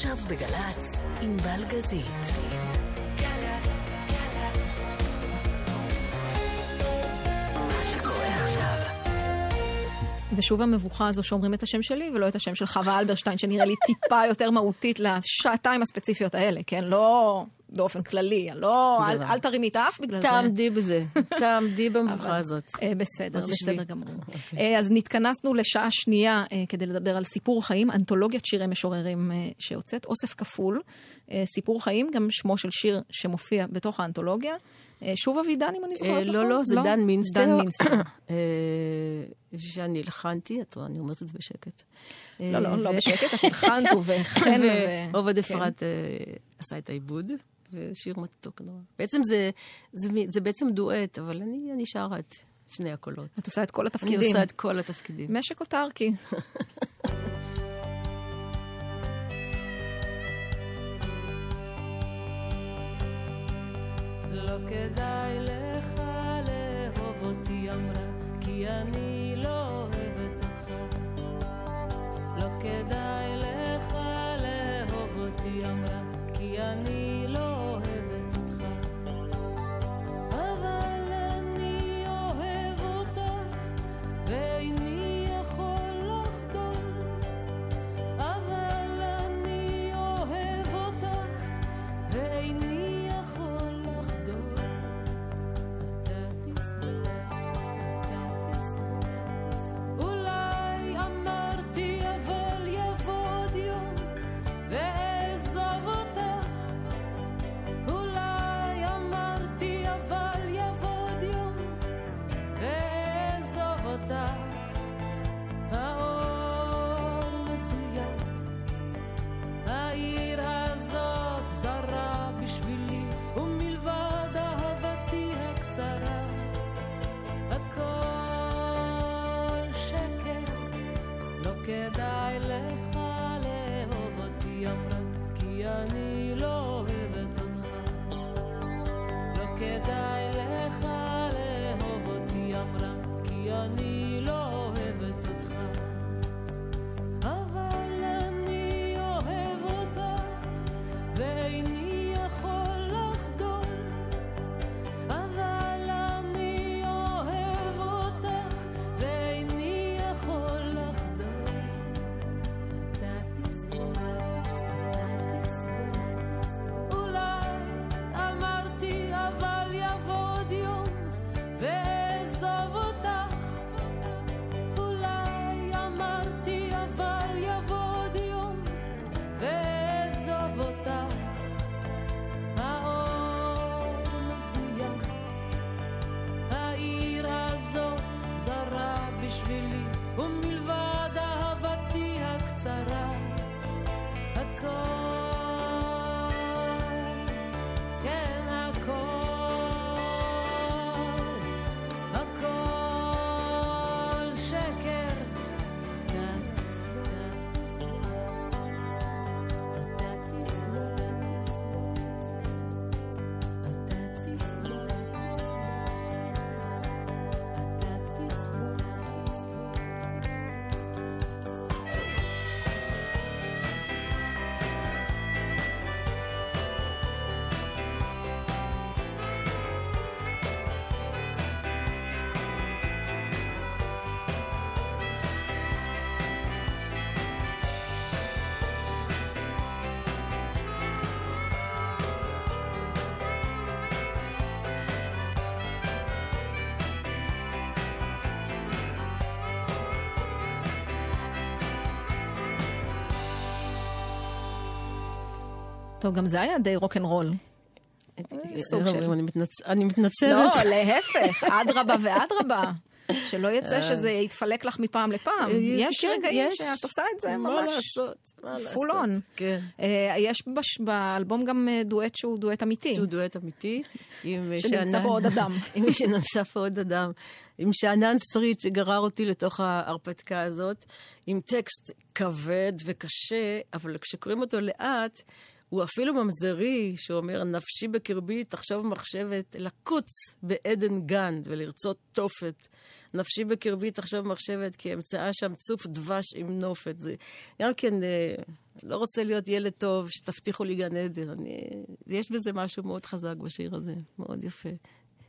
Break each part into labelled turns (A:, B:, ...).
A: עכשיו בגל"צ, עם בלגזית.
B: ושוב המבוכה הזו שאומרים את השם שלי ולא את השם של חווה אלברשטיין, שנראה לי טיפה יותר מהותית לשעתיים הספציפיות האלה, כן? לא באופן כללי, לא, אל, אל תרימי את האף בגלל זה.
C: תעמדי בזה, תעמדי במבוכה הזאת.
B: אה, בסדר, בסדר גמור. אה, אז נתכנסנו לשעה שנייה אה, כדי לדבר על סיפור חיים, אנתולוגיית שירי משוררים שיוצאת, אוסף כפול. סיפור חיים, גם שמו של שיר שמופיע בתוך האנתולוגיה. שוב אבידן, אם אני זוכרת
C: נכון? לא, לא, זה דן מינסטר. דן מינסטר. שאני הלחנתי, אני אומרת את זה בשקט.
B: לא, לא, לא בשקט, את הלחנת ובחן.
C: ועובד כן. אפרת עשה את העיבוד. ושיר מתוק נורא. בעצם זה, זה, זה בעצם דואט, אבל אני, אני שרה את שני הקולות.
B: את עושה את כל התפקידים.
C: אני עושה את כל התפקידים.
B: משק אוטרקי. לא כדאי לך לאהוב אותי אמרה, כי אני טוב, גם זה היה די רוקנרול.
C: של... אני מתנצלת.
B: לא, להפך, אדרבה ואדרבה. שלא יצא אה. שזה יתפלק לך מפעם לפעם. אה, יש רגעים שאת עושה את זה ממש. full on.
C: כן.
B: אה, יש באלבום גם דואט שהוא דואט אמיתי.
C: שהוא דואט אמיתי.
B: שנמצא בו עוד אדם.
C: עם מי שנמצא פה עוד אדם. עם שאנן סטריט שגרר אותי לתוך ההרפתקה הזאת, עם טקסט כבד וקשה, אבל כשקוראים אותו לאט,
B: הוא אפילו ממזרי, שאומר, נפשי בקרבי, תחשוב מחשבת, לקוץ בעדן גן ולרצות תופת. נפשי בקרבי, תחשוב מחשבת, כי אמצאה שם צוף דבש עם נופת. זה גם כן, אה, לא רוצה להיות ילד טוב, שתבטיחו לי גן עדן. אני, יש בזה משהו מאוד חזק בשיר הזה, מאוד יפה.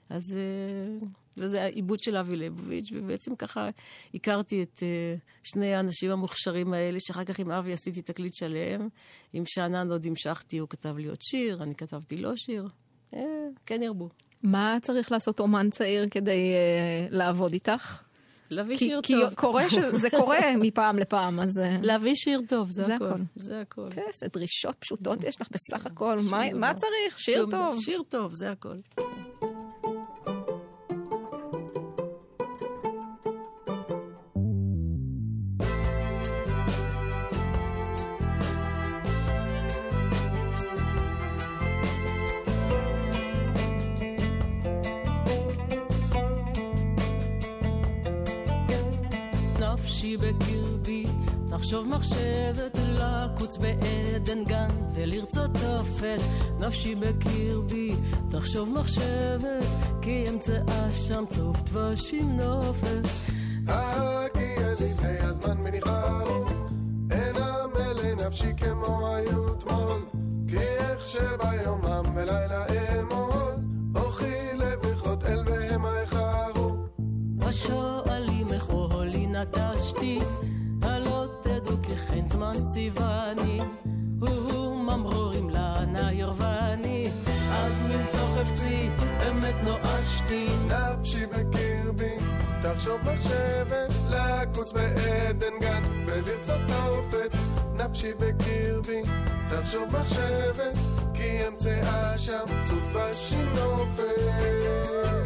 B: אז אה, וזה העיבוד של אבי ליבוביץ', ובעצם ככה הכרתי את אה, שני האנשים המוכשרים האלה, שאחר כך עם אבי עשיתי תקליט שלם. עם שאנן עוד המשכתי, הוא כתב לי עוד שיר, אני כתבתי לו שיר. אה, כן ירבו.
C: מה צריך לעשות אומן צעיר כדי אה, לעבוד איתך?
B: להביא
C: כי,
B: שיר
C: כי
B: טוב.
C: קורה שזה קורה מפעם לפעם, אז...
B: להביא שיר טוב, זה,
C: זה
B: הכל.
C: הכל.
B: זה הכל.
C: כן, זה דרישות פשוטות יש לך בסך הכל. מה, מה. צריך? שיר טוב.
B: שיר טוב, זה הכל.
D: מחשבת לקוץ בעדן גן ולרצות תופת. נפשי בקרבי, תחשוב מחשבת, כי אמצאה שם צוף דבש עם נופת.
E: הגיע לי בני הזמן מניחהו, אין המלא נפשי כמו היו אתמול, כי איך שביומם ולילה אמול, אוכי לבריחות אל בהמה איחרו.
D: השואלים איך אוהלי נטשתי, זמן ציווני, הוא ממרורים לנה ירבני, עד ממצוא חפצי, אמת נואשתי.
E: נפשי בקרבי, תחשוב מחשבת, לקוץ בעדן גן ולרצות תופת. נפשי בקרבי, תחשוב מחשבת, כי אמצאה שם צוף דבש עם נופת.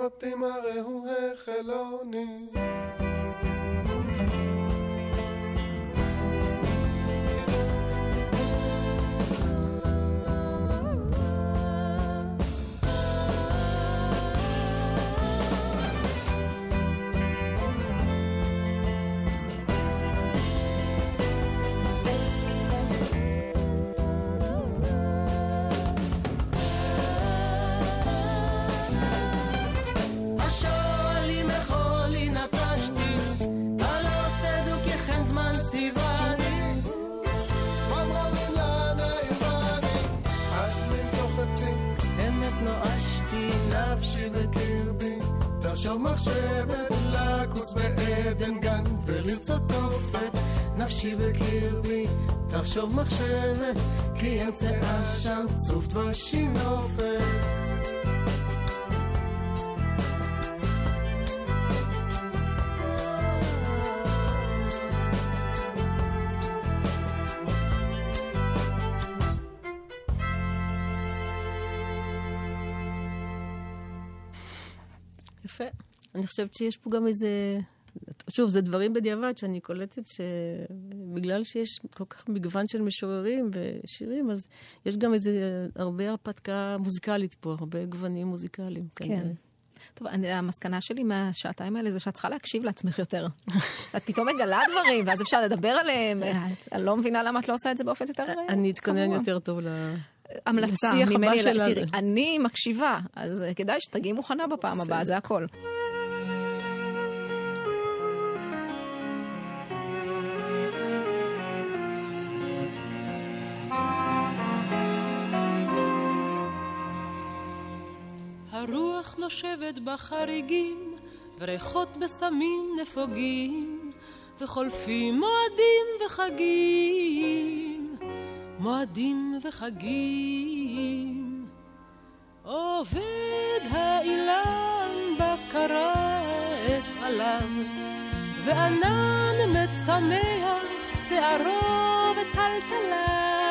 E: אותי מראהו החילוני. נפשי בקרבי, תחשוב מחשבת, כי אמצאה שם צוף דבש עם נופת.
B: יפה. אני חושבת שיש פה גם איזה... שוב, זה דברים בדיעבד שאני קולטת שבגלל שיש כל כך מגוון של משוררים ושירים, אז יש גם איזה הרבה הרפתקה מוזיקלית פה, הרבה גוונים מוזיקליים.
C: כן.
B: כנראה.
C: טוב, אני, המסקנה שלי מהשעתיים האלה זה שאת צריכה להקשיב לעצמך יותר. את פתאום מגלה דברים, ואז אפשר לדבר עליהם. את- אני לא מבינה למה את לא עושה את זה באופן יותר אה,
B: אני אתכונן. יותר טוב ל...
C: המלצה ממני. תראי, אני מקשיבה, אז אה, כדאי שתגיעי מוכנה בפעם הבאה, זה הכל.
B: נושבת בחריגים, וריחות בסמים נפוגים, וחולפים מועדים וחגים, מועדים וחגים. עובד האילן בקרה את עליו, וענן מצמח שערו וטלטליו,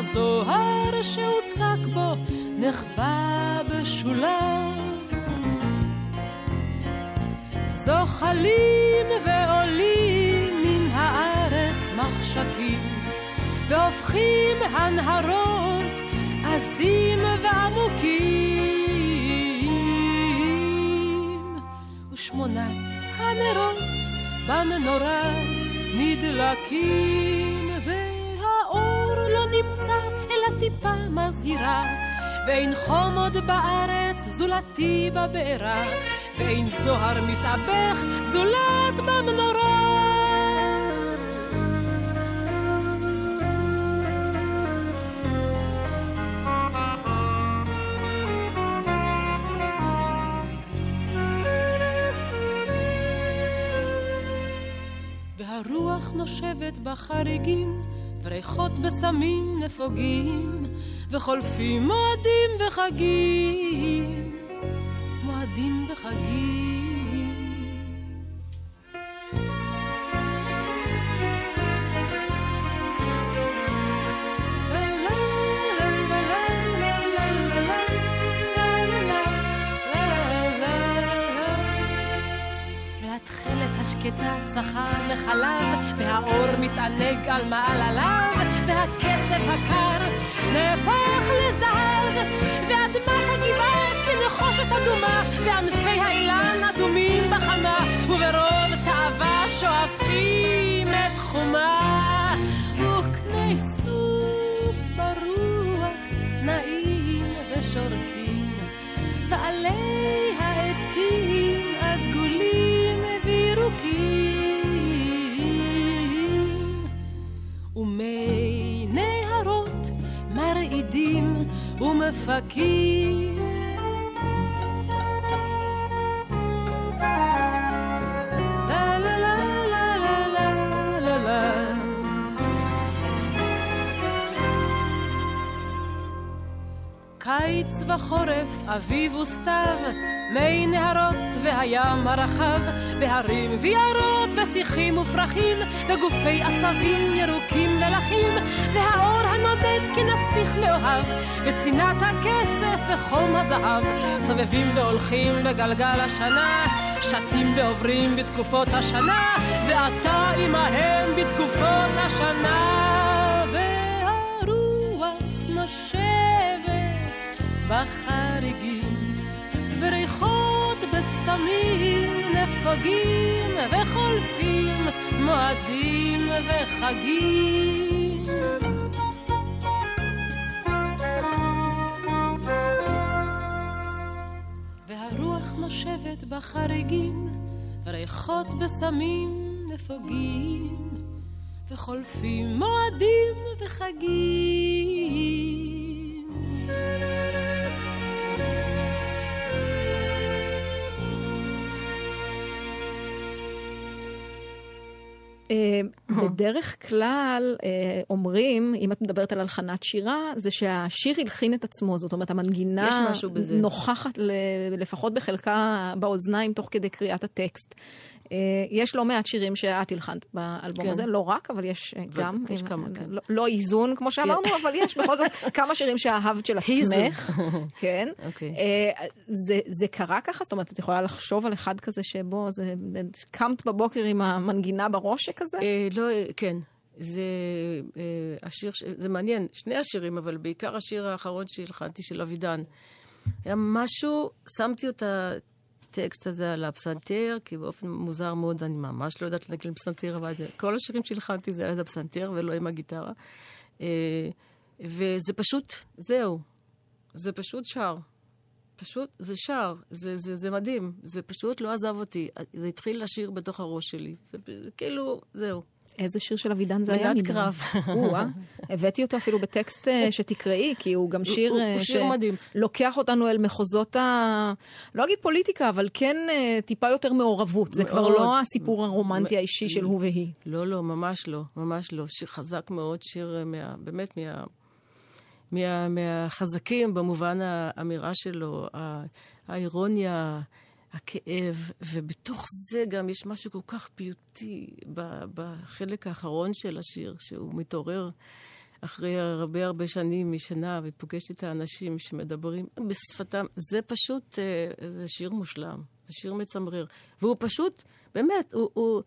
B: והזוהר שהוצק בו נחבא בשוליו. זוחלים ועולים מן הארץ מחשקים, והופכים הנהרות עזים ועמוקים. ושמונת הנרות במנורה נדלקים, והאור לא נמצא אלא טיפה מזהירה, ואין חום עוד בארץ זולתי בבארה, ואין זוהר מתאבך זולת במנורה. והרוח נושבת בחריגים, וריחות בסמים נפוגים, וחולפים מועדים וחגים, מועדים וחגים. צחה לחלב, והאור מתענג על מעלליו, והכסף הקר נהפך לזהב, ואדמת הגבעה כנחושת אדומה, וענפי האילן אדומים בחמה, וברוב תאווה שואפים את חומה. וקני סוף ברוח נעים ושורקים, ועלי העצים ומי נהרות מרעידים ומפקים. קיץ וחורף, אביב וסתיו, מי נהרות והים הרחב, והרים ויערות ושיחים ופרחים, וגופי עשבים ירוקים מלכים, והאור הנודד כנסיך מאוהב, וצינת הכסף וחום הזהב, סובבים והולכים בגלגל השנה, שתים ועוברים בתקופות השנה, ואתה עמהם בתקופות השנה, בחריגים, וריחות בסמים נפגים וחולפים מועדים וחגים. והרוח נושבת בחריגים, וריחות בסמים נפגים, וחולפים מועדים וחגים.
C: בדרך כלל אה, אומרים, אם את מדברת על הלחנת שירה, זה שהשיר הלחין את עצמו, זאת אומרת, המנגינה. נוכחת לפחות בחלקה באוזניים תוך כדי קריאת הטקסט. אה, יש לא מעט שירים שאת הלחנת באלבום
B: כן.
C: הזה, לא רק, אבל יש אה, גם.
B: יש
C: אה,
B: כמה, כן.
C: לא- לא איזון, כמו שאמרנו, אבל יש בכל זאת כמה שירים שאהבת של עצמך. כן.
B: אוקיי.
C: אה, זה, זה קרה ככה? זאת אומרת, את יכולה לחשוב על אחד כזה שבו זה, קמת בבוקר עם המנגינה בראש שכזה?
B: לא, כן. זה השיר, זה מעניין, שני השירים, אבל בעיקר השיר האחרון שהלחנתי של אבידן. היה משהו, שמתי את הטקסט הזה על הפסנתר, כי באופן מוזר מאוד, אני ממש לא יודעת לנגן פסנתר, אבל כל השירים שהלחנתי זה על הפסנתר ולא עם הגיטרה. אה, וזה פשוט, זהו, זה פשוט שר. פשוט, זה שר, זה, זה, זה מדהים, זה פשוט לא עזב אותי. זה התחיל לשיר בתוך הראש שלי. זה כאילו, זהו.
C: איזה שיר של אבידן זה היה?
B: מנת
C: נדמה?
B: קרב.
C: או-אה, הבאתי אותו אפילו בטקסט אה, שתקראי, כי הוא גם שיר,
B: הוא-
C: אה,
B: שיר מדהים.
C: לוקח אותנו אל מחוזות ה... לא אגיד פוליטיקה, אבל כן אה, טיפה יותר מעורבות. זה כבר. לא הסיפור הרומנטי האישי של הוא והיא.
B: לא, לא, ממש לא, ממש לא. שיר חזק מאוד, שיר באמת מה, מה, מהחזקים במובן האמירה שלו, האירוניה, הכאב, ובתוך זה גם יש משהו כל כך פיוטי בחלק האחרון של השיר, שהוא מתעורר אחרי הרבה הרבה שנים משנה, ופוגש את האנשים שמדברים בשפתם. זה פשוט, אה, זה שיר מושלם, זה שיר מצמרר. והוא פשוט, באמת, הוא... הוא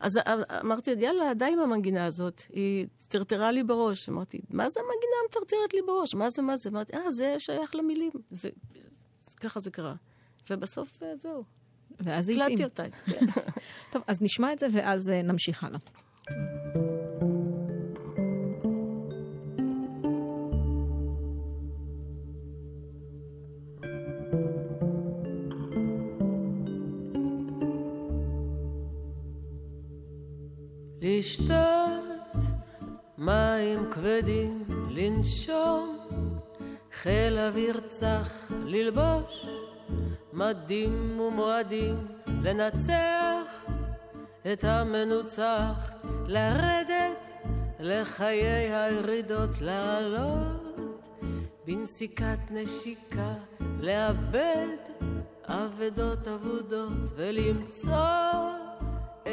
B: אז אמרתי, יאללה, די עם המנגינה הזאת. היא טרטרה לי בראש. אמרתי, מה זה המנגינה מטרטרת לי בראש? מה זה, מה זה? אמרתי, אה, זה שייך למילים. זה, ככה זה קרה. ובסוף, זהו,
C: ואז זה
B: הקלטתי
C: התאים.
B: אותה.
C: טוב, אז נשמע את זה ואז אה, נמשיך הלאה.
B: לשתות מים כבדים, לנשום, חיל אוויר צח, ללבוש מדים ומועדים, לנצח את המנוצח, לרדת לחיי הירידות, לעלות בנסיקת נשיקה, לאבד אבדות אבודות ולמצוא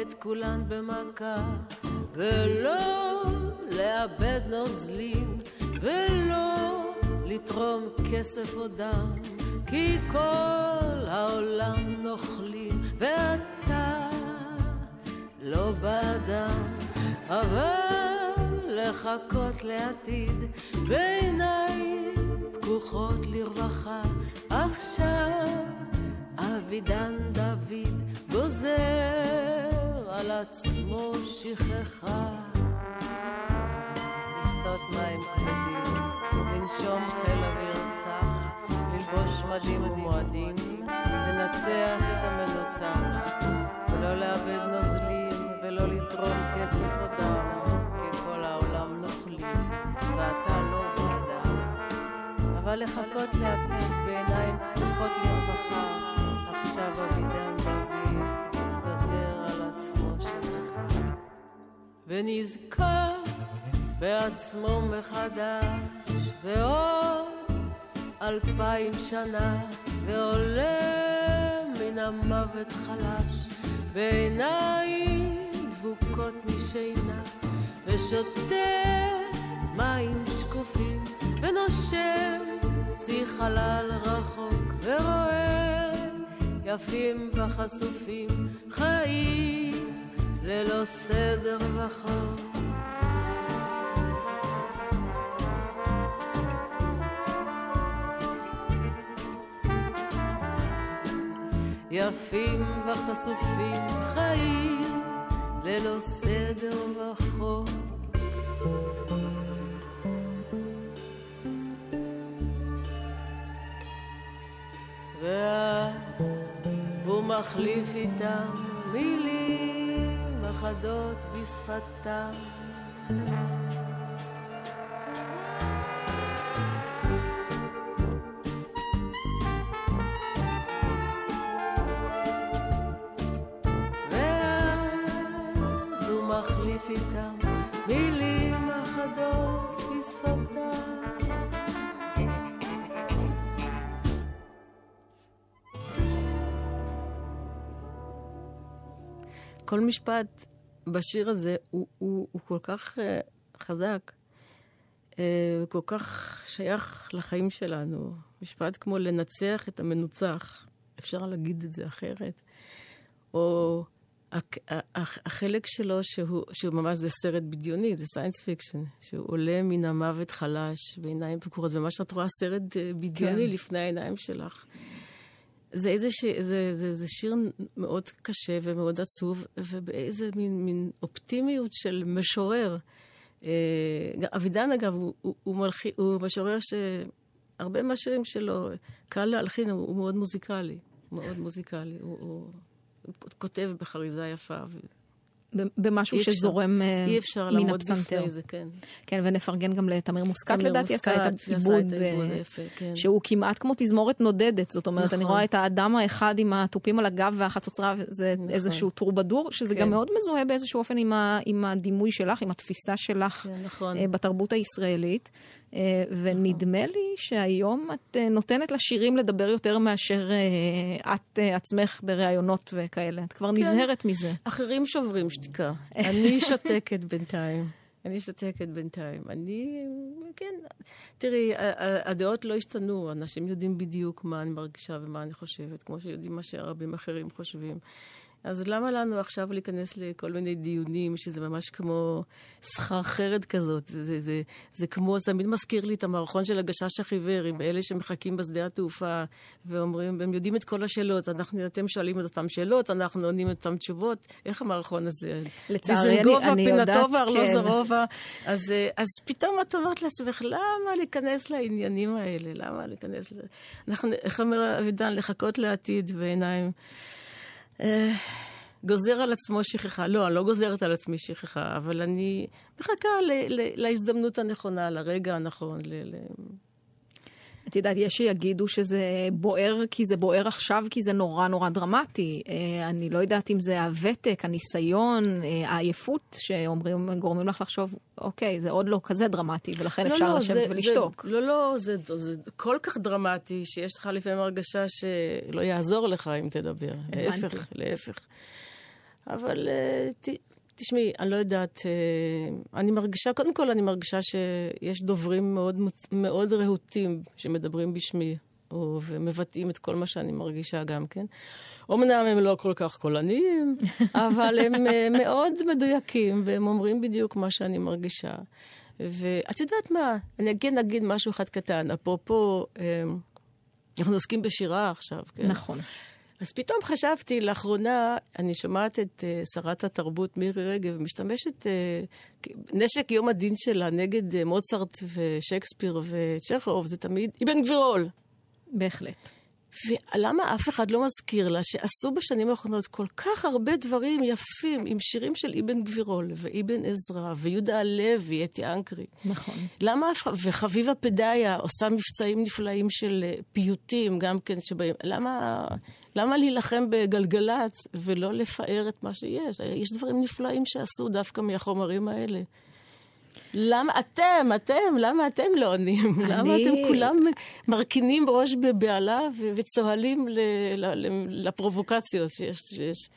B: את כולן במכה, ולא לאבד נוזלים, ולא לתרום כסף או דם, כי כל העולם נוכלים, ואתה לא באדם, אבל לחכות לעתיד, בעיניים פקוחות לרווחה, עכשיו אבידן דוד גוזר על עצמו שכחה. לשתות מים כבדים, לנשום חיל אוויר ללבוש מדים ומועדים, לנצח את המנוצח, ולא לאבד נוזלים, ולא לתרום כסף או דם, כי כל העולם נוכלים, ואתה לא באדם. אבל לחכות לעתיד בעיניים פתוחות לרווחה, עכשיו אבידן דוד גוזר על עצמו שכחה. ונזכר בעצמו מחדש, ועוד אלפיים שנה, ועולה מן המוות חלש, בעיניים דבוקות משינה, ושותה מים שקופים, ונושם צי חלל רחוק, ורואה יפים וחשופים, חיים ללא סדר וחוק. יפים וחשופים, חיים ללא סדר וחוק. ואז הוא מחליף איתם מילים אחדות בשפתם. כל משפט בשיר הזה הוא, הוא, הוא כל כך אה, חזק, אה, כל כך שייך לחיים שלנו. משפט כמו לנצח את המנוצח, אפשר להגיד את זה אחרת. או החלק שלו שהוא, שהוא ממש זה סרט בדיוני, זה science fiction, שהוא עולה מן המוות חלש בעיניים עקורות, וממש את רואה סרט אה, בדיוני
C: כן.
B: לפני העיניים שלך. זה איזה ש... זה, זה, זה שיר מאוד קשה ומאוד עצוב, ובאיזה מין, מין אופטימיות של משורר. אה, אבידן, אגב, הוא, הוא, הוא, מלחי, הוא משורר שהרבה מהשירים שלו, קל להלחין, הוא, הוא מאוד מוזיקלי. מאוד מוזיקלי. הוא, הוא כותב בחריזה יפה. ו...
C: במשהו
B: אפשר.
C: שזורם אה,
B: אי אפשר
C: מן
B: לעמוד
C: הפסנתר.
B: בפני זה, כן.
C: כן, ונפרגן גם לתמיר מוסקת, לדעתי, עשה את העיבוד, אה,
B: כן.
C: שהוא כמעט כמו תזמורת נודדת. זאת אומרת, אני
B: נכון.
C: רואה את האדם האחד עם התופים על הגב והחצוצרה, זה
B: נכון.
C: איזשהו טרובדור, שזה
B: כן.
C: גם מאוד מזוהה באיזשהו אופן עם ה- עם הדימוי שלך, עם התפיסה שלך
B: כן, נכון.
C: אה, בתרבות הישראלית. אה, ונדמה לי שהיום את אה, נותנת לשירים לדבר יותר מאשר אה, את עצמך בראיונות וכאלה. את
B: כן.
C: כבר נזהרת מזה.
B: אחרים שוברים שתיקה. אני שותקת בינתיים. אני שותקת בינתיים. אני, כן, תראי, הדעות לא השתנו, אנשים יודעים בדיוק מה אני מרגישה ומה אני חושבת, כמו שיודעים מה שרבים אחרים חושבים. אז למה לנו עכשיו להיכנס לכל מיני דיונים, שזה ממש כמו סחרחרת כזאת? זה, זה, זה, זה כמו, זה תמיד מזכיר לי את המערכון של הגשש החיוור, עם אלה שמחכים בשדה התעופה, ואומרים, הם יודעים את כל השאלות, אנחנו, אתם שואלים את אותן שאלות, אנחנו עונים את אותן תשובות. איך המערכון הזה?
C: לצערי, אני- אני יודעת,
B: פינטובה,
C: כן.
B: ארלוזורובה. אז, אה, אז פתאום את אומרת לעצמך, למה להיכנס לעניינים האלה? למה להיכנס ל... אנחנו, איך אומר אבידן, לחכות לעתיד בעיניים. אה, גוזר על עצמו שכחה. לא, אני לא גוזרת על עצמי שכחה, אבל אני מחכה ל- ל- להזדמנות הנכונה, לרגע הנכון. ל- ל-
C: את יודעת, יש שיגידו שזה בוער כי זה בוער עכשיו, כי זה נורא נורא דרמטי. אה, אני לא יודעת אם זה הוותק, הניסיון, אה, העייפות, שאומרים, גורמים לך לחשוב, אוקיי, זה עוד לא כזה דרמטי, ולכן אפשר
B: לא,
C: לשבת
B: זה-
C: ולשתוק.
B: זה, לא, לא, זה, זה כל כך דרמטי, שיש לך לפעמים הרגשה שלא יעזור לך אם תדבר.
C: הבנתי.
B: להפך, להפך. אבל אה, ת, תשמעי, אני לא יודעת, אה, אני מרגישה, קודם כל אני מרגישה שיש דוברים מאוד, מאוד רהוטים שמדברים בשמי. או, ומבטאים את כל מה שאני מרגישה גם כן. אמנם הם לא כל כך קולניים, אבל הם אה, מאוד מדויקים, והם אומרים בדיוק מה שאני מרגישה. ואת יודעת מה, אני כן אגיד משהו אחד קטן, אפרופו, אה, אנחנו עוסקים בשירה עכשיו, כן?
C: נכון.
B: אז פתאום חשבתי, לאחרונה, אני שומעת את uh, שרת התרבות מירי רגב משתמשת, uh, נשק יום הדין שלה נגד uh, מוצרט ושייקספיר וצ'כוב, זה תמיד אבן גבירול.
C: בהחלט.
B: ולמה אף אחד לא מזכיר לה שעשו בשנים האחרונות כל כך הרבה דברים יפים עם שירים של אבן גבירול ואבן עזרא ויהודה הלוי, אתי אנקרי.
C: נכון.
B: למה אף אחד, וחביבה פדאיה עושה מבצעים נפלאים של פיוטים גם כן שבאים, למה, למה להילחם בגלגלצ ולא לפאר את מה שיש? יש דברים נפלאים שעשו דווקא מהחומרים האלה. למה אתם, אתם, למה אתם לא עונים?
C: אני-
B: למה אתם כולם מרכינים ראש בבהלה וצוהלים ל- לפרובוקציות שיש? שיש.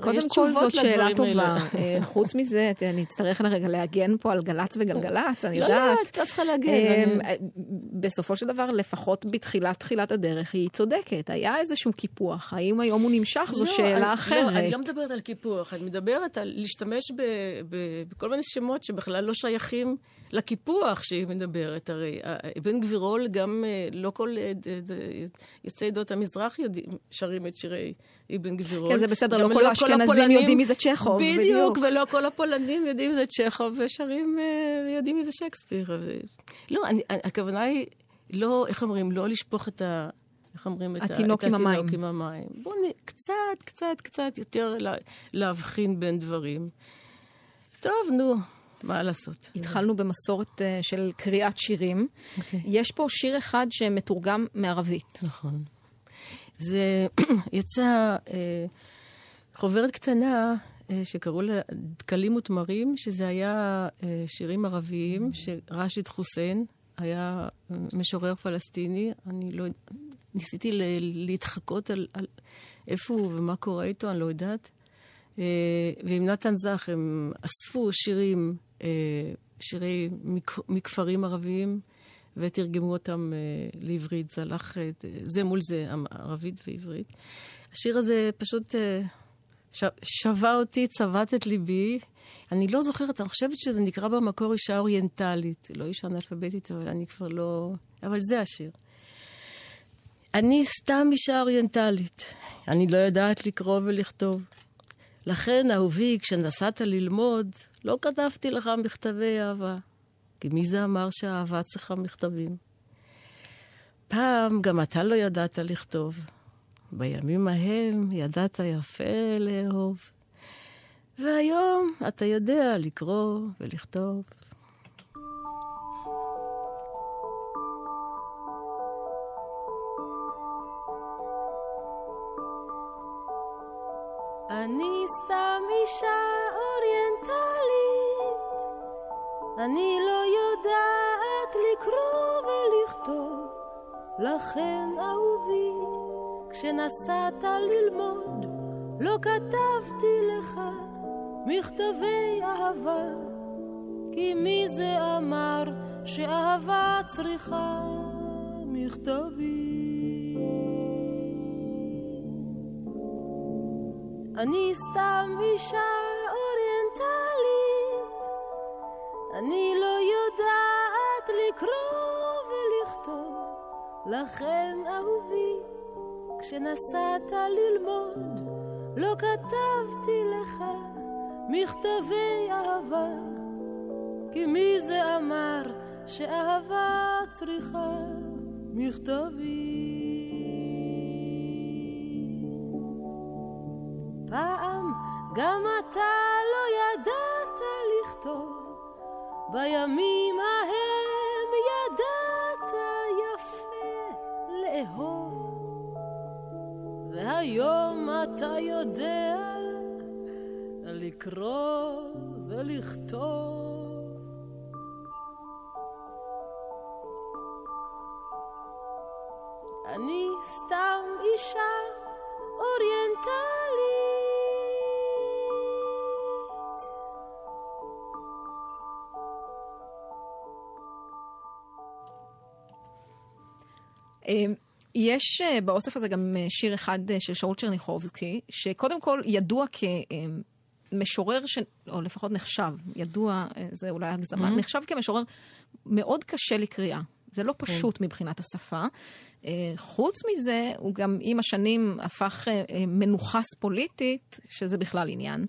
C: קודם כל זאת שאלה טובה. אה, חוץ מזה, אני אצטרך לרגע להגן פה על גל"צ וגלגלצ, אני
B: לא, לא,
C: יודעת.
B: את לא צריכה להגן,
C: אה, אה, בסופו של דבר, לפחות בתחילת תחילת הדרך, היא צודקת. היה איזשהו קיפוח. האם היום הוא נמשך? זו
B: לא,
C: שאלה
B: אני,
C: אחרת.
B: לא, אני לא מדברת על קיפוח, אני מדברת על להשתמש בכל מיני שמות שבכלל לא שייכים לקיפוח שהיא מדברת. הרי אה, אבן גבירול, גם אה, לא כל אה, יוצאי עדות המזרח יודעים, שרים את שירי אבן גבירול.
C: כן, זה בסדר, לא כל האשכנזים
B: הפולנים-
C: יודעים מי זה צ'כוב,
B: בדיוק,
C: בדיוק.
B: ולא כל הפולנים יודעים מי זה צ'כוב, ושרים, אה, יודעים מי זה שייקספיר. לא, אני, הכוונה היא, לא, איך אומרים, לא לשפוך את ה... איך אומרים?
C: התינוק
B: את
C: עם המים.
B: התינוק עם המים. בואו נ... קצת, קצת, קצת יותר לה... להבחין בין דברים. טוב, נו, מה לעשות?
C: התחלנו במסורת אה, של קריאת שירים.
B: אוקיי.
C: יש פה שיר אחד שמתורגם מערבית.
B: נכון. זה יצא אה, חוברת קטנה אה, שקראו לה דקלים ותמרים, שזה היה אה, שירים ערביים, שרשיד חוסיין היה משורר פלסטיני. אני לא... ניסיתי ל- להתחקות על, על איפה הוא ומה קורה איתו, אני לא יודעת. ועם נתן זך הם אספו שירים, שירי מכ- מכפרים ערביים, ותרגמו אותם אה, לעברית. זה הלך אה, זה מול זה, המ- ערבית ועברית. השיר הזה פשוט אה, שבה אותי, צבט את ליבי. אני לא זוכרת, אני חושבת שזה נקרא במקור אישה אוריינטלית. לא אישה אנאלפביתית, אבל אני כבר לא... אבל זה השיר. אני סתם אישה אוריינטלית. אני לא יודעת לקרוא ולכתוב. לכן, אהובי, כשנסעת ללמוד, לא כתבתי לך מכתבי אהבה. כי מי זה אמר שהאהבה צריכה מכתבים? פעם גם אתה לא ידעת לכתוב. בימים ההם ידעת יפה לאהוב. והיום אתה יודע לקרוא ולכתוב. אני סתם אישה אני לא יודעת לקרוא ולכתוב, לכן אהובי, כשנסעת ללמוד, לא כתבתי לך מכתבי אהבה, כי מי זה אמר שאהבה צריכה מכתבים? אני סתם אישה אני לא יודעת לקרוא ולכתוב, לכן אהובי, כשנסעת ללמוד, לא כתבתי לך מכתבי אהבה, כי מי זה אמר שאהבה צריכה מכתבים? פעם גם אתה לא ידעת לכתוב, בימים ההם ידעת יפה לאהוב, והיום אתה יודע לקרוא ולכתוב. אני סתם אישה אוריינטלית.
C: יש אה, באוסף הזה גם אה, שיר אחד אה, של שאול צ'רניחובסקי, שקודם כל ידוע כמשורר, ש... או לפחות נחשב, ידוע, זה אולי הגזמה,
B: Mm-hmm.
C: נחשב כמשורר מאוד קשה לקריאה. זה לא
B: כן.
C: פשוט מבחינת השפה. חוץ מזה, הוא גם עם השנים הפך מנוכס פוליטית, שזה בכלל עניין.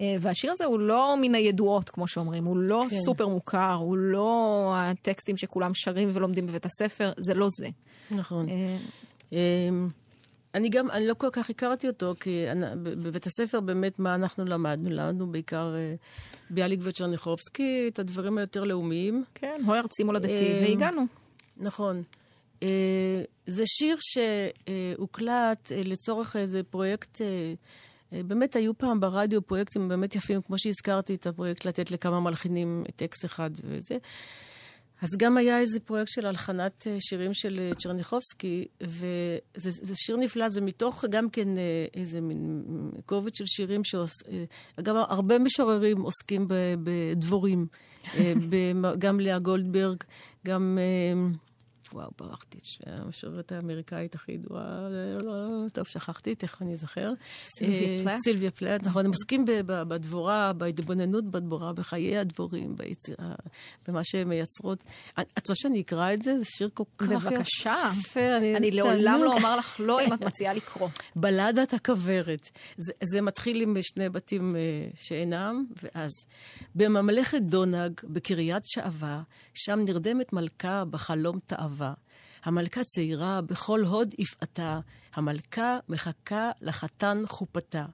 C: אה, והשיר הזה הוא לא מן הידועות, כמו שאומרים, הוא לא
B: כן.
C: סופר מוכר, הוא לא הטקסטים שכולם שרים ולומדים בבית הספר, זה לא זה.
B: נכון.
C: אה,
B: אמ, אני גם, אני לא כל כך הכרתי אותו, כי בבית הספר באמת מה אנחנו למדנו? למדנו בעיקר אה, ביאליק וצ'רניחובסקי, את הדברים היותר לאומיים.
C: כן, הו ארצי מולדתי,
B: אה,
C: והגענו.
B: נכון. זה שיר שהוקלט לצורך איזה פרויקט, באמת היו פעם ברדיו פרויקטים באמת יפים, כמו שהזכרתי את הפרויקט לתת לכמה מלחינים טקסט אחד וזה. אז גם היה איזה פרויקט של הלחנת אה, שירים של אה, צ'רניחובסקי, וזה זה שיר נפלא, זה מתוך גם כן אה, איזה מין קובץ של שירים שעוש... אה, גם הרבה משוררים עוסקים בדבורים. אה, גם לאה גולדברג, גם... וואו, ברחתי, המשוררת האמריקאית הכי ידועה, אה, לא, טוב, שכחתי, תכף אני אזכר.
C: סילביה
B: אה,
C: פלאט?
B: סילביה פלאט, נכון, הם עוסקים בדבורה, בהתבוננות בדבורה, בחיי הדבורים, ביצירה, במה שהן מייצרות. את רוצה שאני אקרא את זה? זה שיר כל כך יפה.
C: בבקשה.
B: אני,
C: לעולם. לא אומר לך לא אם את מציעה לקרוא.
B: בלדת הכוורת. זה, מתחיל עם שני בתים אה, שאינם, ואז בממלכת דונג, בקריית שעווה, שם נרדמת מלכה בחלום תאווה. המלכה צעירה, בכל הוד יפעתה, המלכה מחכה לחתן חופתה.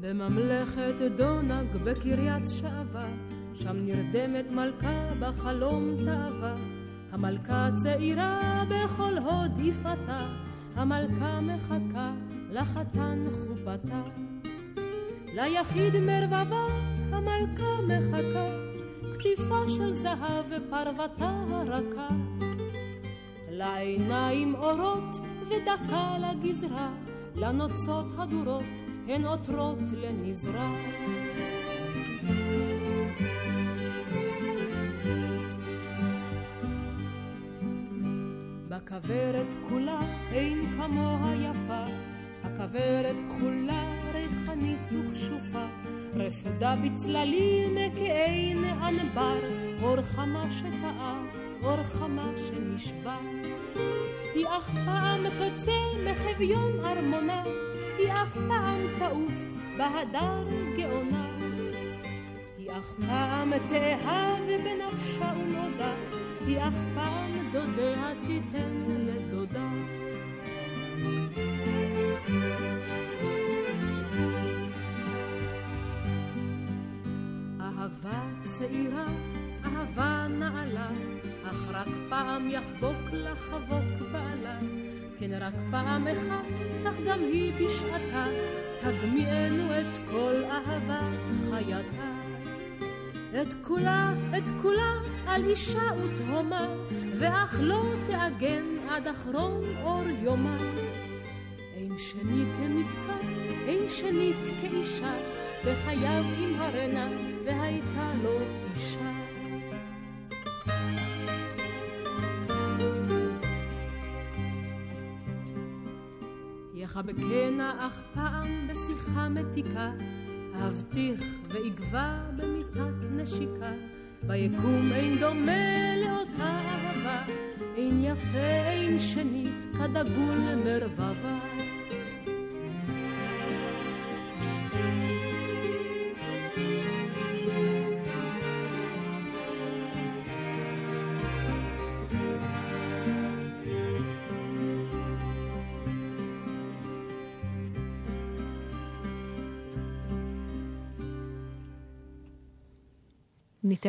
F: בממלכת דונג בקריית שעווה, שם נרדמת מלכה בחלום תאווה. המלכה צעירה בכל הוד יפעתה, המלכה מחכה לחתן חופתה. ליחיד מרבבה המלכה מחכה, כתיפה של זהב ופרוותה הרכה. לעיניים אורות ודקה לגזרה, לנוצות הדורות הן עותרות לנזרה. בכוורת כולה אין כמוה יפה, הכוורת כחולה, ריחנית וכשופה, רפודה בצללים כעין ענבר, אור חמה שטעה, אור חמה שנשבע. היא אף פעם תצא מחביון ארמונה,
B: היא אף פעם תעוף בהדר גאונה. היא אף פעם תאהב בנפשה ונודע, היא אף פעם דודיה תיתן לדודה. אהבה צעירה, אהבה נעלה, אך רק פעם יחבוק לחבוק בעלה. כן רק פעם אחת, אך גם היא בשעתה, תגמיענו את כל אהבת חייתה. את כולה, את כולה, על אישה ותהומה, ואך לא תאגן עד אחרון אור יומה. אין שני כמתקה, אין שנית כאישה, בחייו עם הרנה, והייתה לו אישה. יחבקנה אך פעם בשיחה מתיקה, אבטיח ואגבה במיטת נשיקה. ביקום אין דומה לאותה אהבה, אין יפה אין שני כדגול מרבבה.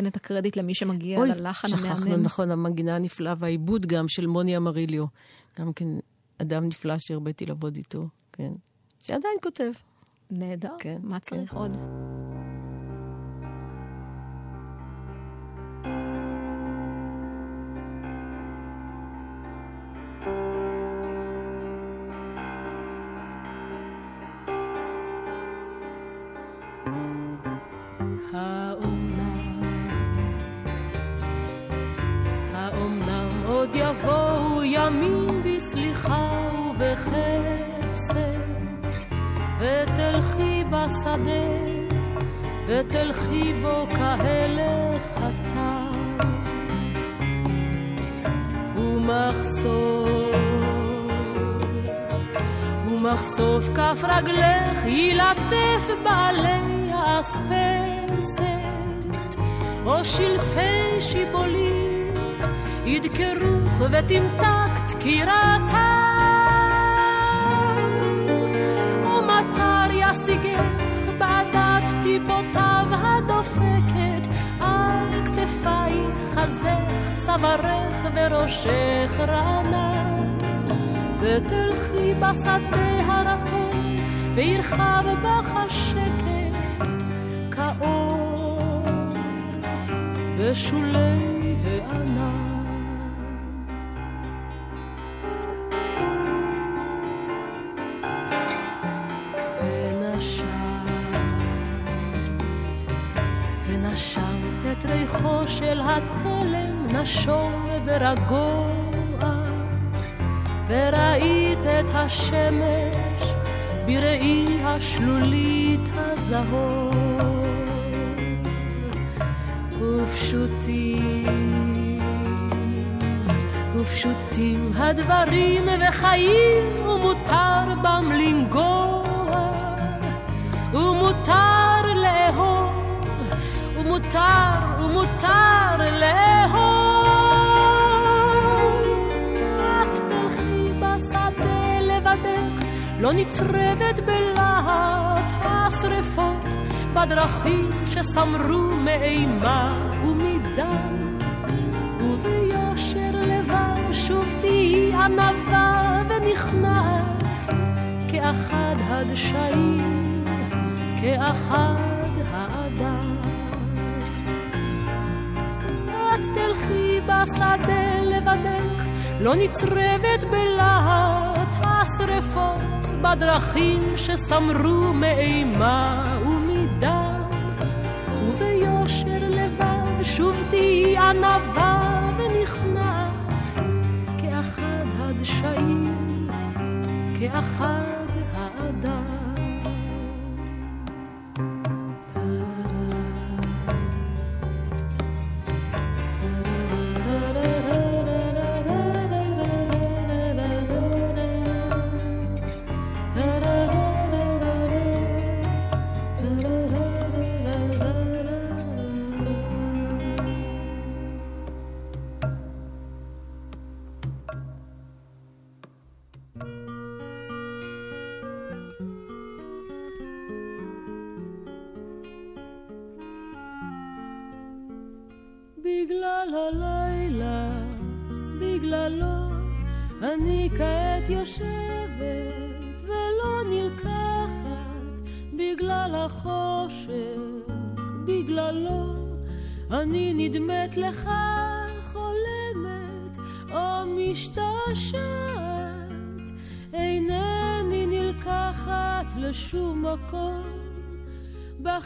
C: ניתן את הקרדיט למי שמגיע
G: אוי,
C: ללחן
G: שכחנו,
C: המהמם.
G: נכון, המנגינה הנפלאה והעיבוד גם של מוני אמריליו. גם כן אדם נפלא שהרביתי לעבוד איתו, כן. שעדיין כותב.
C: נהדר,
G: כן,
C: מה
G: כן.
C: צריך עוד?
B: כף רגלך ילטף בעלי האספסת, או שלפי שיבולים ידקרוך ותמתק דקירתה. או מטר ישיגך בעדת טיפותיו הדופקת על כתפייך, חזך, צווארך וראשך רענן. ותלכי בשדה הרטון, וירחב בך השקט כאור בשולי הענן. ונשמת את ריחו של התלם נשום ורגוע. וראית את השמש בראי השלולית הזהור. ופשוטים, ופשוטים הדברים וחיים, ומותר בם לנגוע, ומותר לאהוב, ומותר, ומותר לאהוב. נצרבת בלהט השרפות, בדרכים שסמרו מאימה ומדם. וביושר לבב שוב תהיי ענווה ונכנעת, כאחד הדשאים, כאחד האדם. את תלכי בשדה לבדך, לא נצרבת בלהט השרפות, בדרכים שסמרו מאימה ומדם. וביושר לבב שוב תהיי ענווה ונכנעת, כאחד הדשאים, כאחד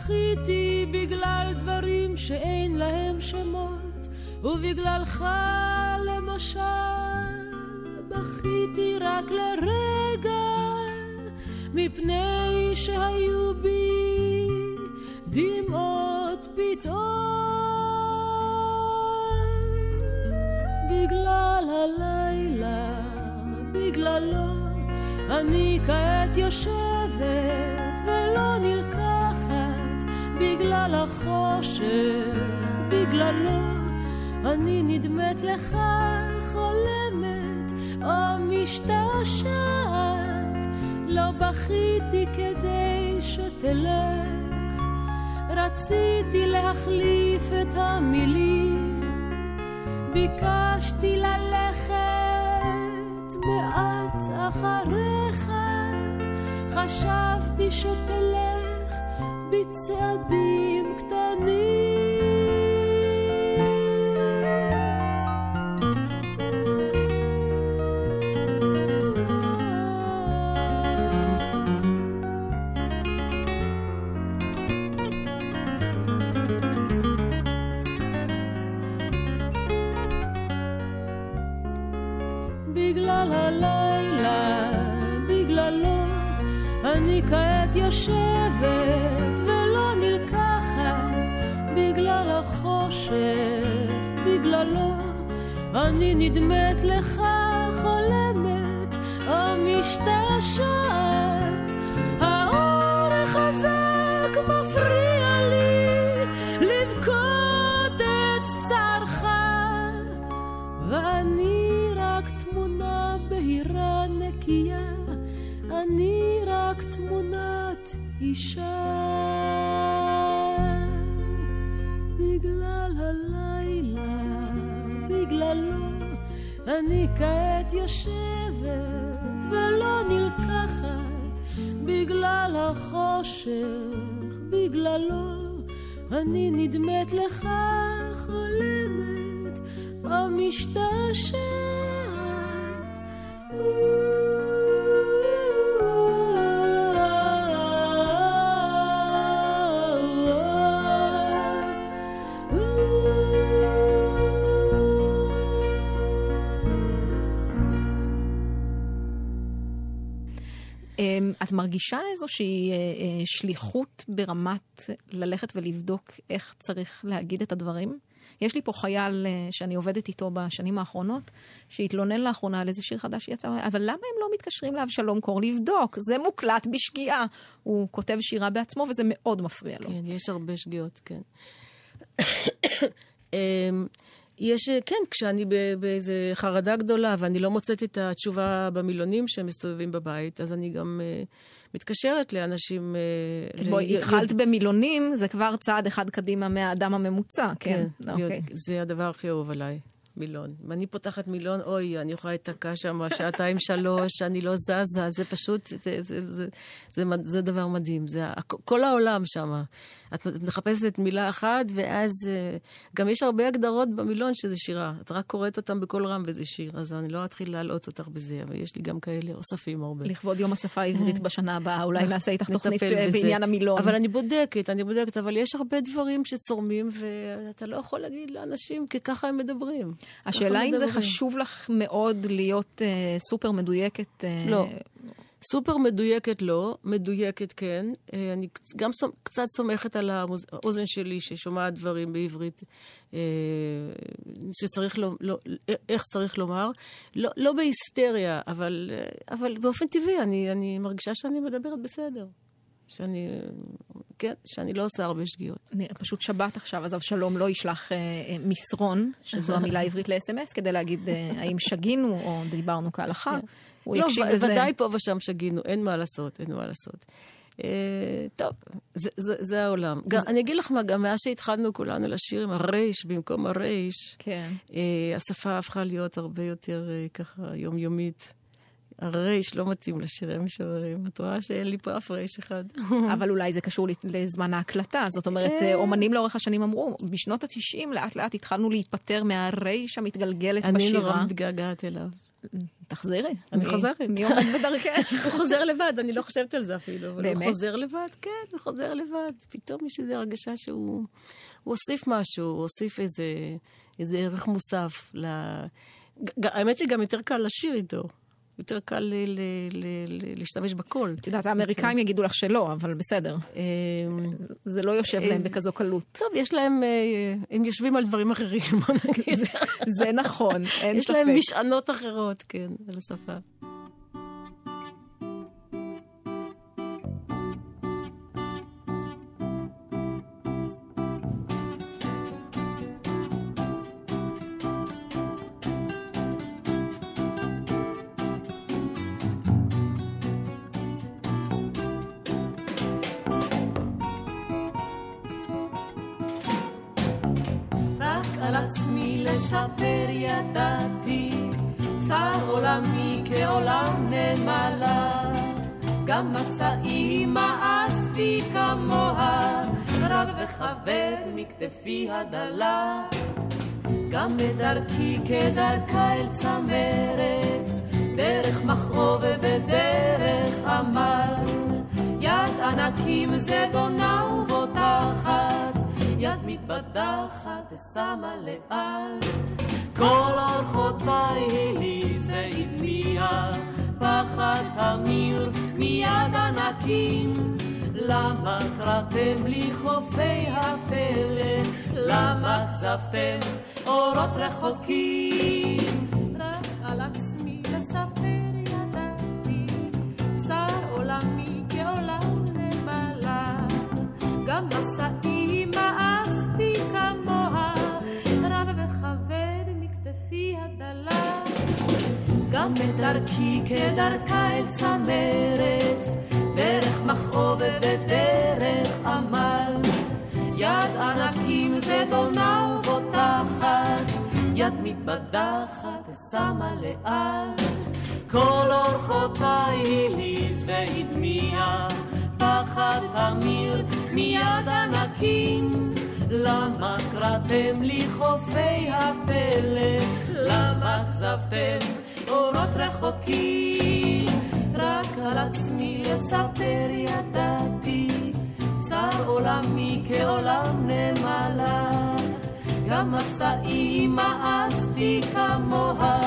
B: בכיתי בגלל דברים שאין להם שמות, ובגללך למשל בכיתי רק לרגע, מפני שהיו בי דמעות פתאום. בגלל הלילה, בגללו, אני כעת יושבת ולא נלקחת בגלל החושך, בגללו, אני נדמת לך חולמת או משתעשעת. לא בכיתי כדי שתלך, רציתי להחליף את המילים. ביקשתי ללכת מעט אחריך, חשבתי שתלך בצעדים קטנים. אני נדמת לך אני כעת יושבת ולא נלקחת בגלל החושך, בגללו, אני נדמת לך חולמת או משתעשעת.
C: מרגישה איזושהי אה, אה, שליחות ברמת ללכת ולבדוק איך צריך להגיד את הדברים? יש לי פה חייל אה, שאני עובדת איתו בשנים האחרונות, שהתלונן לאחרונה על איזה שיר חדש שיצא, אבל למה הם לא מתקשרים לאבשלום קור לבדוק? זה מוקלט בשגיאה. הוא כותב שירה בעצמו וזה מאוד מפריע לו.
H: כן, יש הרבה שגיאות, כן. יש, כן, כשאני באיזה חרדה גדולה ואני לא מוצאת את התשובה במילונים שמסתובבים בבית, אז אני גם uh, מתקשרת לאנשים... Uh,
C: בואי, התחלת במילונים, זה כבר צעד אחד קדימה מהאדם הממוצע, כן?
H: כן,
C: אוקיי.
H: להיות- זה הדבר הכי אהוב עליי, מילון. אם אני פותחת מילון, אוי, אני יכולה להיתקע שם שעתיים, שלוש, אני לא זזה, זה פשוט, זה, זה, זה, זה, זה, זה דבר מדהים. זה, כל העולם שם. את מחפשת מילה אחת, ואז אה, גם יש הרבה הגדרות במילון שזה שירה. את רק קוראת אותם בקול רם וזה שיר, אז אני לא אתחיל להלאות אותך בזה, אבל יש לי גם כאלה אוספים הרבה.
C: לכבוד יום השפה העברית בשנה הבאה, אולי נעשה איתך תוכנית אה. בעניין המילון.
H: אבל אני בודקת, אני בודקת, אבל יש הרבה דברים שצורמים, ואתה לא יכול להגיד לאנשים, כי ככה הם מדברים.
C: השאלה אם זה. חשוב לך מאוד להיות אה, סופר מדויקת. אה,
H: לא. סופר מדויקת לא, מדויקת כן. אה, אני גם קצת סומכת על האוז- האוזן שלי ששומעת דברים בעברית אה, שצריך, לא, לא, איך צריך לומר. לא, לא בהיסטריה, אבל, אבל באופן טבעי אני, אני מרגישה שאני מדברת בסדר. שאני, כן, שאני לא עושה הרבה שגיאות.
C: אני פשוט שבת עכשיו, אז אבשלום לא ישלח אה, אה, מסרון, שזו המילה העברית ל-SMS, כדי להגיד אה, האם שגינו או דיברנו כהלכה. הוא
H: לא,
C: יקשיב לזה.
H: ודאי פה ושם שגינו, אין מה לעשות, אין מה לעשות.
I: אה, טוב, זה, זה, זה העולם. גם, אני אגיד לך מה, גם מאז שהתחלנו כולנו לשיר עם הרייש במקום הרייש,
C: כן.
I: אה, השפה הפכה להיות הרבה יותר אה, ככה יומיומית. הרייש לא מתאים לשירי משוררים. את רואה שאין לי פה אף רייש אחד.
C: אבל אולי זה קשור לזמן ההקלטה. זאת אומרת, אה, אומנים לאורך השנים אמרו, בשנות ה-90 לאט לאט התחלנו להיפטר מהרייש המתגלגלת
I: אני נורא
C: בשירה.
I: מתגעגעת אליו.
C: תחזרי.
I: אני חוזרת.
C: מי עומד בדרכך?
I: הוא חוזר לבד, אני לא חושבת על זה אפילו.
C: באמת?
I: הוא חוזר לבד, כן, הוא חוזר לבד. פתאום יש איזו הרגשה שהוא הוא הוסיף משהו, הוא הוסיף איזה, ערך מוסף. האמת שגם יותר קל לשיר איתו. יותר קל ל- ל- ל- ל- להשתמש בקול.
C: את יודעת, האמריקאים יגידו לך שלא, אבל בסדר.
I: אמ,
C: זה לא יושב להם בכזו קלות.
I: טוב, יש להם, אה, הם יושבים על דברים אחרים, בוא נגיד.
C: זה נכון, אין
I: יש
C: ספק.
I: להם משענות אחרות, כן, על השפה.
B: לספר ידעתי, צר עולמי כעולם נמלה. גם מסעי מאסתי כמוה, רב וחבר מכתפי הדלה. גם בדרכי כדרכה אל צמרת, דרך מכאוב ודרך עמל. יד ענקים זדונה ובוטחת, יד מתבדחת ושמה לאל. כל אורחותיי הליז והדמיע, פחד תמיר מיד ענקים. למה קראתם לי חופי הפלא? למה כזבתם אורות רחוקים? רק על עצמי לספר ידעתי, צר עולמי כעולם נמלה. גם מסעי גם בדרכי כדרכה אל צמרת, דרך מכאוב ודרך עמל. יד ענקים זדונה ובוטחת, יד מתבדחת ושמה לאל. כל אורחותיי הליז והדמיע, פחד תמיר מיד ענקים. למה קראתם לי חופי הפלא? למה כזבתם אורות רחוקים? רק על עצמי לספר ידעתי, צר עולמי כעולם נמלה. גם מסעי מאסתי כמוה,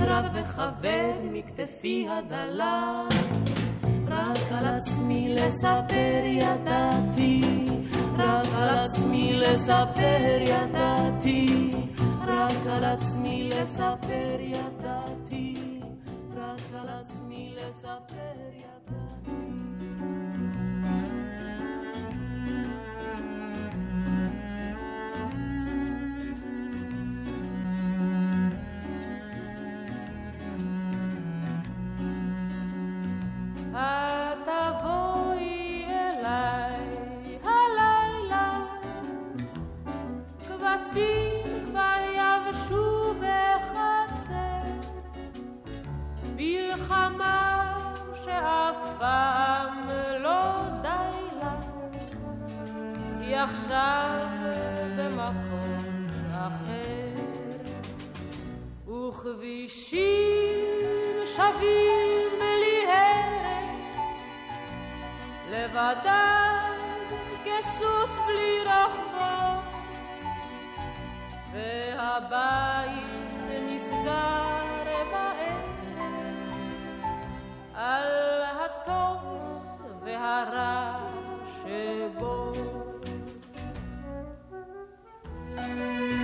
B: רב וחבר מכתפי הדלה. רק על עצמי לספר ידעתי, רק על עצמי לספר ידעתי, רק על עצמי לספר ידעתי, רק על עצמי לספר ידעתי. עכשיו במקום אחר, וכבישים שווים בלי הרף, לבדם כסוס בלי רחבות, והבית נסגר בערב על הטוב והרע שבו.
F: Thank you.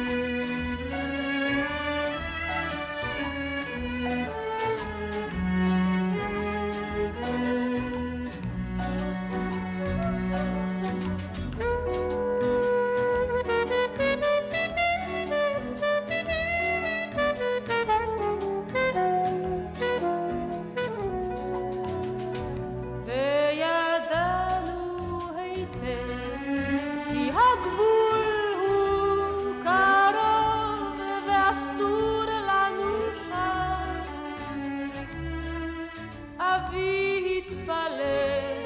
F: אבי יתפלל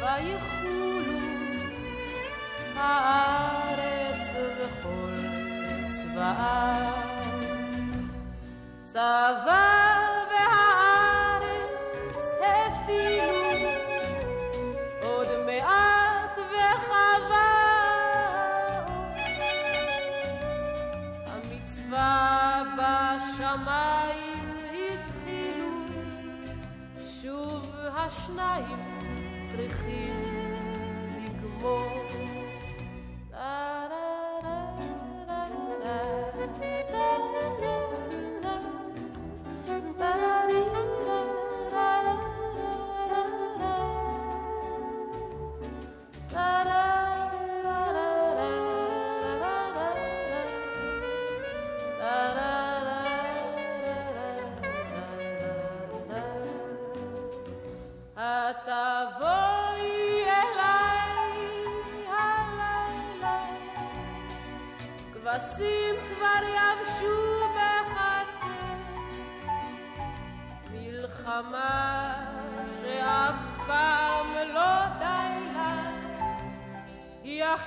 F: ויחולו הארץ וכל צבאה.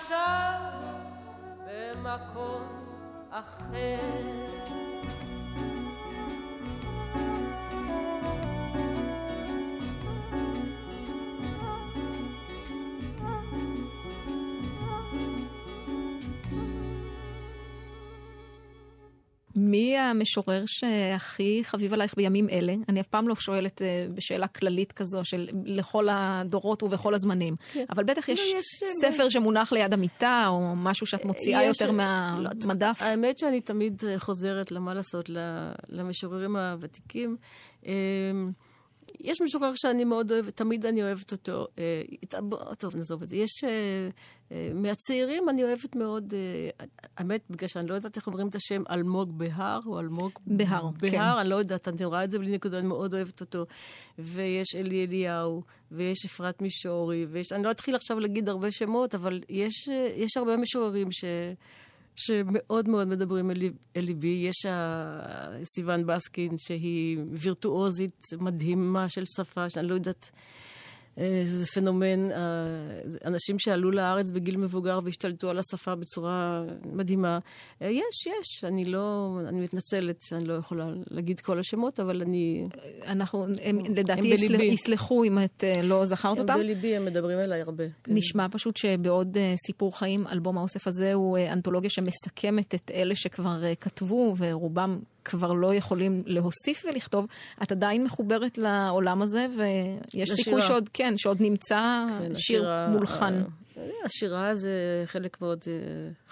F: עכשיו במקום אחר.
C: מי המשורר שהכי חביב עלייך בימים אלה? אני אף פעם לא שואלת אה, בשאלה כללית כזו של לכל הדורות ובכל הזמנים. אבל בטח יש
B: לא, יש, אה,
C: ספר שמונח ליד המיטה, או משהו שאת מוציאה יותר
B: לא,
C: מהמדף.
B: האמת שאני תמיד אה, חוזרת, למה לעשות, למשוררים הוותיקים. יש משורר שאני מאוד אוהבת, תמיד אני אוהבת אותו. אה, בוא, טוב, נעזוב את זה. יש... אה, אה, מהצעירים אני אוהבת מאוד, אה, האמת, בגלל שאני לא יודעת איך אומרים את השם, אלמוג בהר, או אלמוג...
C: בהר, כן.
B: בהר, אני לא יודעת, אני רואה את זה בלי נקודה, אני מאוד אוהבת אותו. ויש אלי אליהו, ויש אפרת מישורי, ויש... אני לא אתחיל עכשיו להגיד הרבה שמות, אבל יש, אה, יש הרבה משוררים ש... שמאוד מאוד מדברים אל, אל ליבי. יש ה- סיוון בסקין, שהיא וירטואוזית מדהימה של שפה, שאני לא יודעת... אה, זה פנומן, אה, אנשים שעלו לארץ בגיל מבוגר והשתלטו על השפה בצורה מדהימה. אה, יש, יש, אני לא, אני מתנצלת שאני לא יכולה להגיד כל השמות, אבל אני...
C: אנחנו, הם, לדעתי,
B: הם בליבי.
C: יסלחו אם את לא זכרת
B: הם
C: אותם.
B: בליבי, הם מדברים אליי הרבה. כן.
C: נשמע פשוט שבעוד סיפור חיים, אלבום האוסף הזה הוא אנתולוגיה שמסכמת את אלה שכבר כתבו, ורובם כבר לא יכולים להוסיף ולכתוב. את עדיין מחוברת לעולם הזה, ויש סיכוי
B: לשירה.
C: שעוד, כן, שעוד נמצא
B: כן,
C: שיר
B: השירה-
C: מולחן.
B: אה, השירה זה חלק מאוד אה,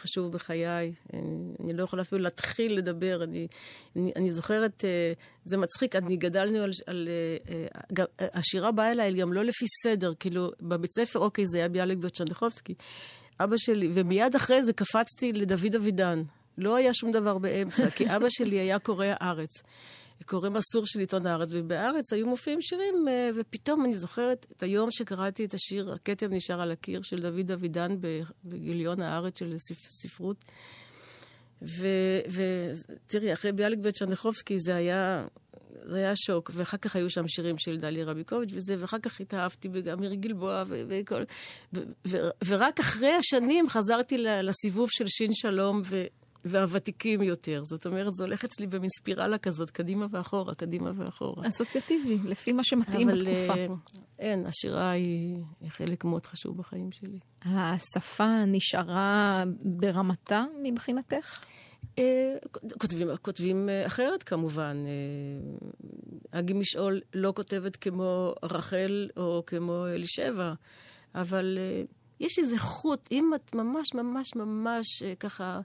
B: חשוב בחיי. אני, אני לא יכולה אפילו להתחיל לדבר. אני, אני, אני זוכרת, אה, זה מצחיק, אני גדלנו על... על אה, אה, גם, אה, השירה באה אליי גם לא לפי סדר, כאילו, בבית ספר, אוקיי, זה היה ביאליק ברצ'נדחובסקי. אבא שלי, ומיד אחרי זה קפצתי לדוד אבידן. לא היה שום דבר באמצע, כי אבא שלי היה קורא הארץ. קורא מסור של עיתון הארץ, ובארץ היו מופיעים שירים, אה, ופתאום אני זוכרת את היום שקראתי את השיר "הכתב נשאר על הקיר" של דוד אבידן בגיליון הארץ של ספ- ספרות. ותראי, אחרי ביאליק וצ'רניחובסקי זה היה, זה היה שוק, ואחר כך היו שם שירים של דליה רביקוביץ' וזה, ואחר כך התאהבתי באמיר גלבוע וכל... ורק אחרי השנים חזרתי לסיבוב של שין שלום. והוותיקים יותר. זאת אומרת, זה הולך אצלי במין ספירלה כזאת, קדימה ואחורה, קדימה ואחורה.
C: אסוציאטיבי, לפי מה שמתאים
B: אבל
C: בתקופה.
B: אה, אין, השירה היא, היא חלק מאוד חשוב בחיים שלי.
C: השפה נשארה ברמתה מבחינתך?
B: אה, כותבים, כותבים אה, אחרת כמובן. אגי משעול לא כותבת כמו רחל או כמו אלישבע, אבל יש איזה חוט, אם את ממש ממש ממש ככה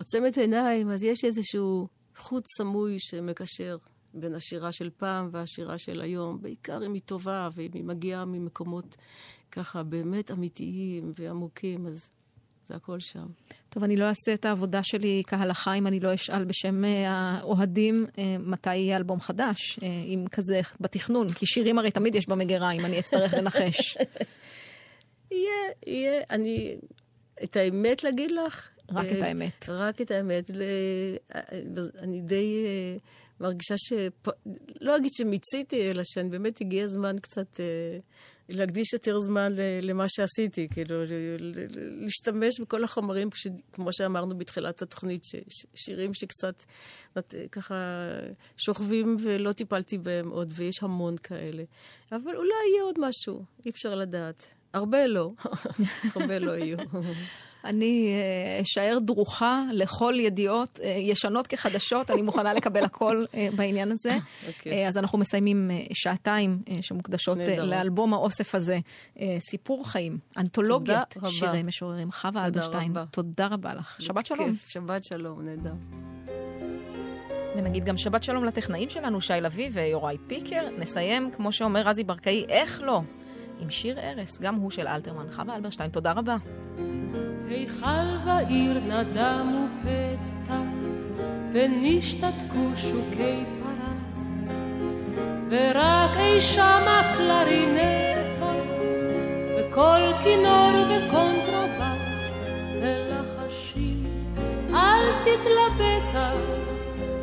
B: עוצמת עיניים, אז יש איזשהו חוט סמוי שמקשר בין השירה של פעם והשירה של היום, בעיקר אם היא טובה ואם היא מגיעה ממקומות ככה באמת אמיתיים ועמוקים, אז זה הכל שם.
C: טוב, אני לא אעשה את העבודה שלי כהלכה אם אני לא אשאל בשם אה, האוהדים אה, מתי יהיה אלבום חדש, אה, אם כזה בתכנון, כי שירים הרי תמיד יש במגירה, אם אני אצטרך לנחש.
B: יהיה, יהיה. אני, את האמת להגיד לך?
C: רק את האמת.
B: רק את האמת. אני די אה, מרגישה ש... לא אגיד שמיציתי, אלא שאני באמת הגיע הזמן קצת... אה,
J: להקדיש יותר זמן למה שעשיתי, כאילו, להשתמש בכל החומרים, כמו שאמרנו בתחילת התוכנית, שירים שקצת ככה שוכבים ולא טיפלתי בהם עוד, ויש המון כאלה. אבל אולי יהיה עוד משהו, אי אפשר לדעת. הרבה לא, הרבה לא יהיו.
C: אני אה, אשאר דרוכה לכל ידיעות, אה, ישנות כחדשות, אני מוכנה לקבל הכל אה, בעניין הזה.
J: אוקיי.
C: אה, אז אנחנו מסיימים שעתיים שמוקדשות
J: נהדר.
C: לאלבום האוסף הזה. סיפור חיים, אנתולוגיית. שירי משוררים. חווה אלברשטיין. תודה רבה לך. שבת שלום.
J: שבת שלום, נהדר.
C: ונגיד גם שבת שלום לטכנאים שלנו, שי לביא ויוראי פיקר. נסיים, כמו שאומר רזי ברקאי, איך לא? עם שיר ארס, גם הוא של אלתרמן. חווה אלברשטיין, תודה רבה.
B: היכל בעיר נדמו פתע, ונשתתקו שוקי פרס, ורק אי שם הקלרינטה, וכל כינור וקונטרבס, ולחשים, אל תתלבטה,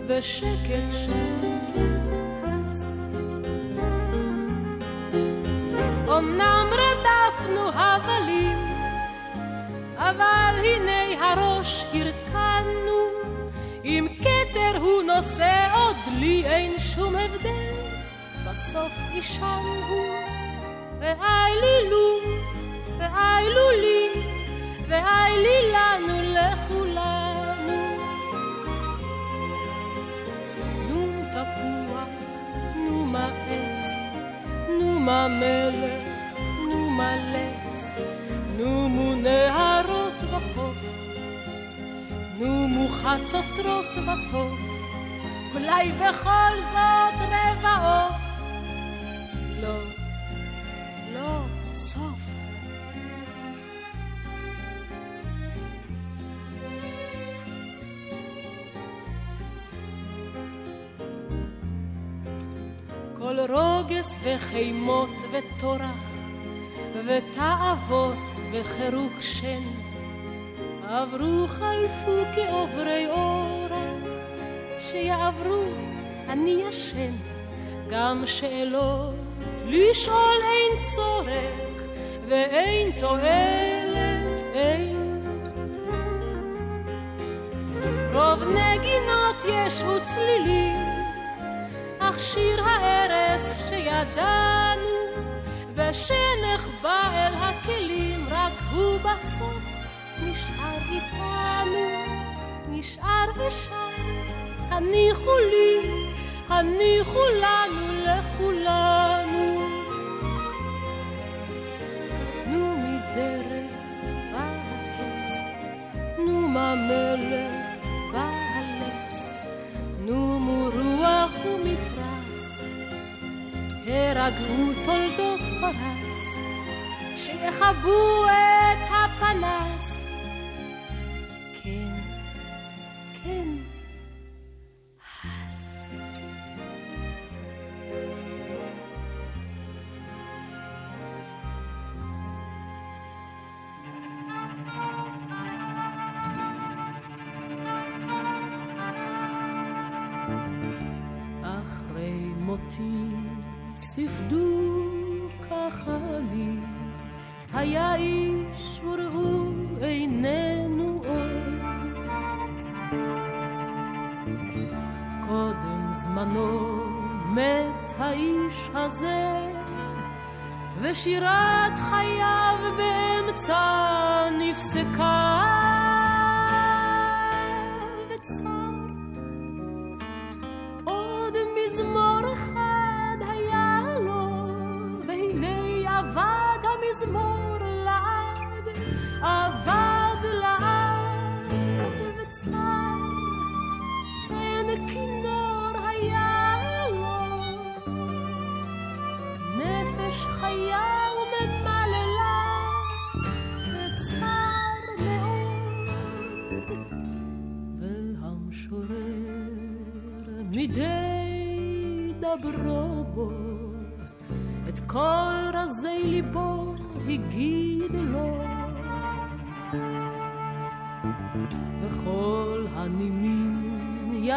B: ושקט שקט אמנם רדפנו הבלים, אבל הנה הראש הרכנו, אם כתר הוא נושא עוד לי אין שום הבדל, בסוף אישן הוא, ואי לי לו, ואי לו לי, ואי לי לנו לכולנו. נו תפוח, נו מה עץ, נו מה מלך, נו מה לץ, נו מו נהרות וחוף, נו מו חצוצרות וטוף, אולי בכל זאת רבע עוף. לא, לא, סוף. כל רוגס וחימות וטורח ותאוות וחירוק שן. עברו חלפו כעוברי אורח שיעברו אני ישן. גם שאלות לשאול אין צורך ואין תועלת אין. רוב נגינות יש וצלילים אך שיר הארס שידענו ושנחבא אל הכלים רק הוא בסוף נשאר איתנו נשאר ושר הניחו לי הניחו לנו לכולנו. נו מדרך בא הקץ נו מה הרגעו תולדות פרס, שיכבו את הפנס. נפסקה.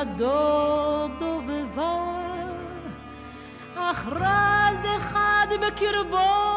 B: ידו דובבה אך רז אחד בקרבו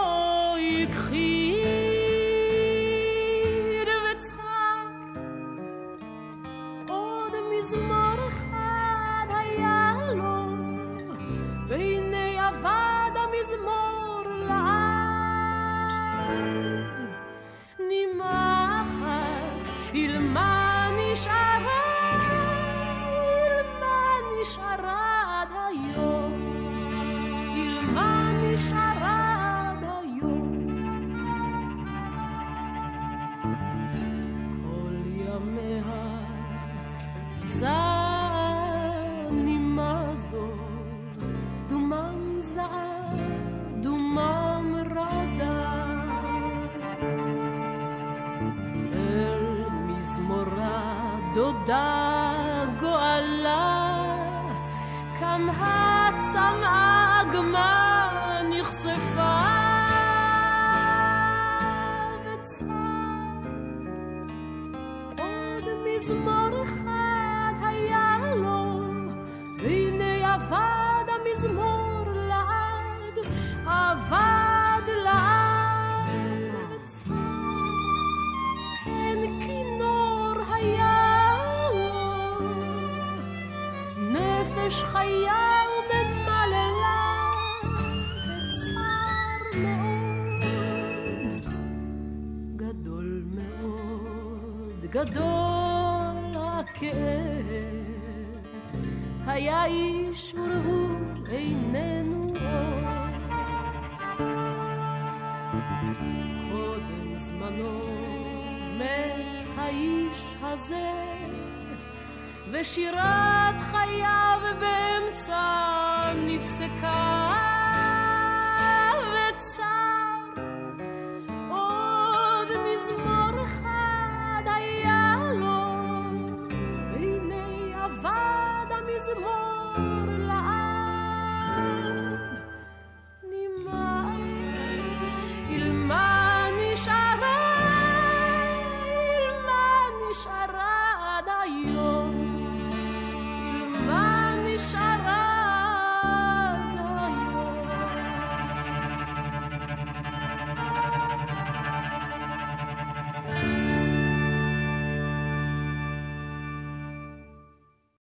B: דודה גואלה, כמה צמאה גמה נחשפה וצר עוד מזמן נפש חיה וממללה וצר מאוד, גדול מאוד, גדול הכאב, היה איש ורהור איננו עוד. קודם זמנו מת האיש הזה ושירת חייו באמצע נפסקה.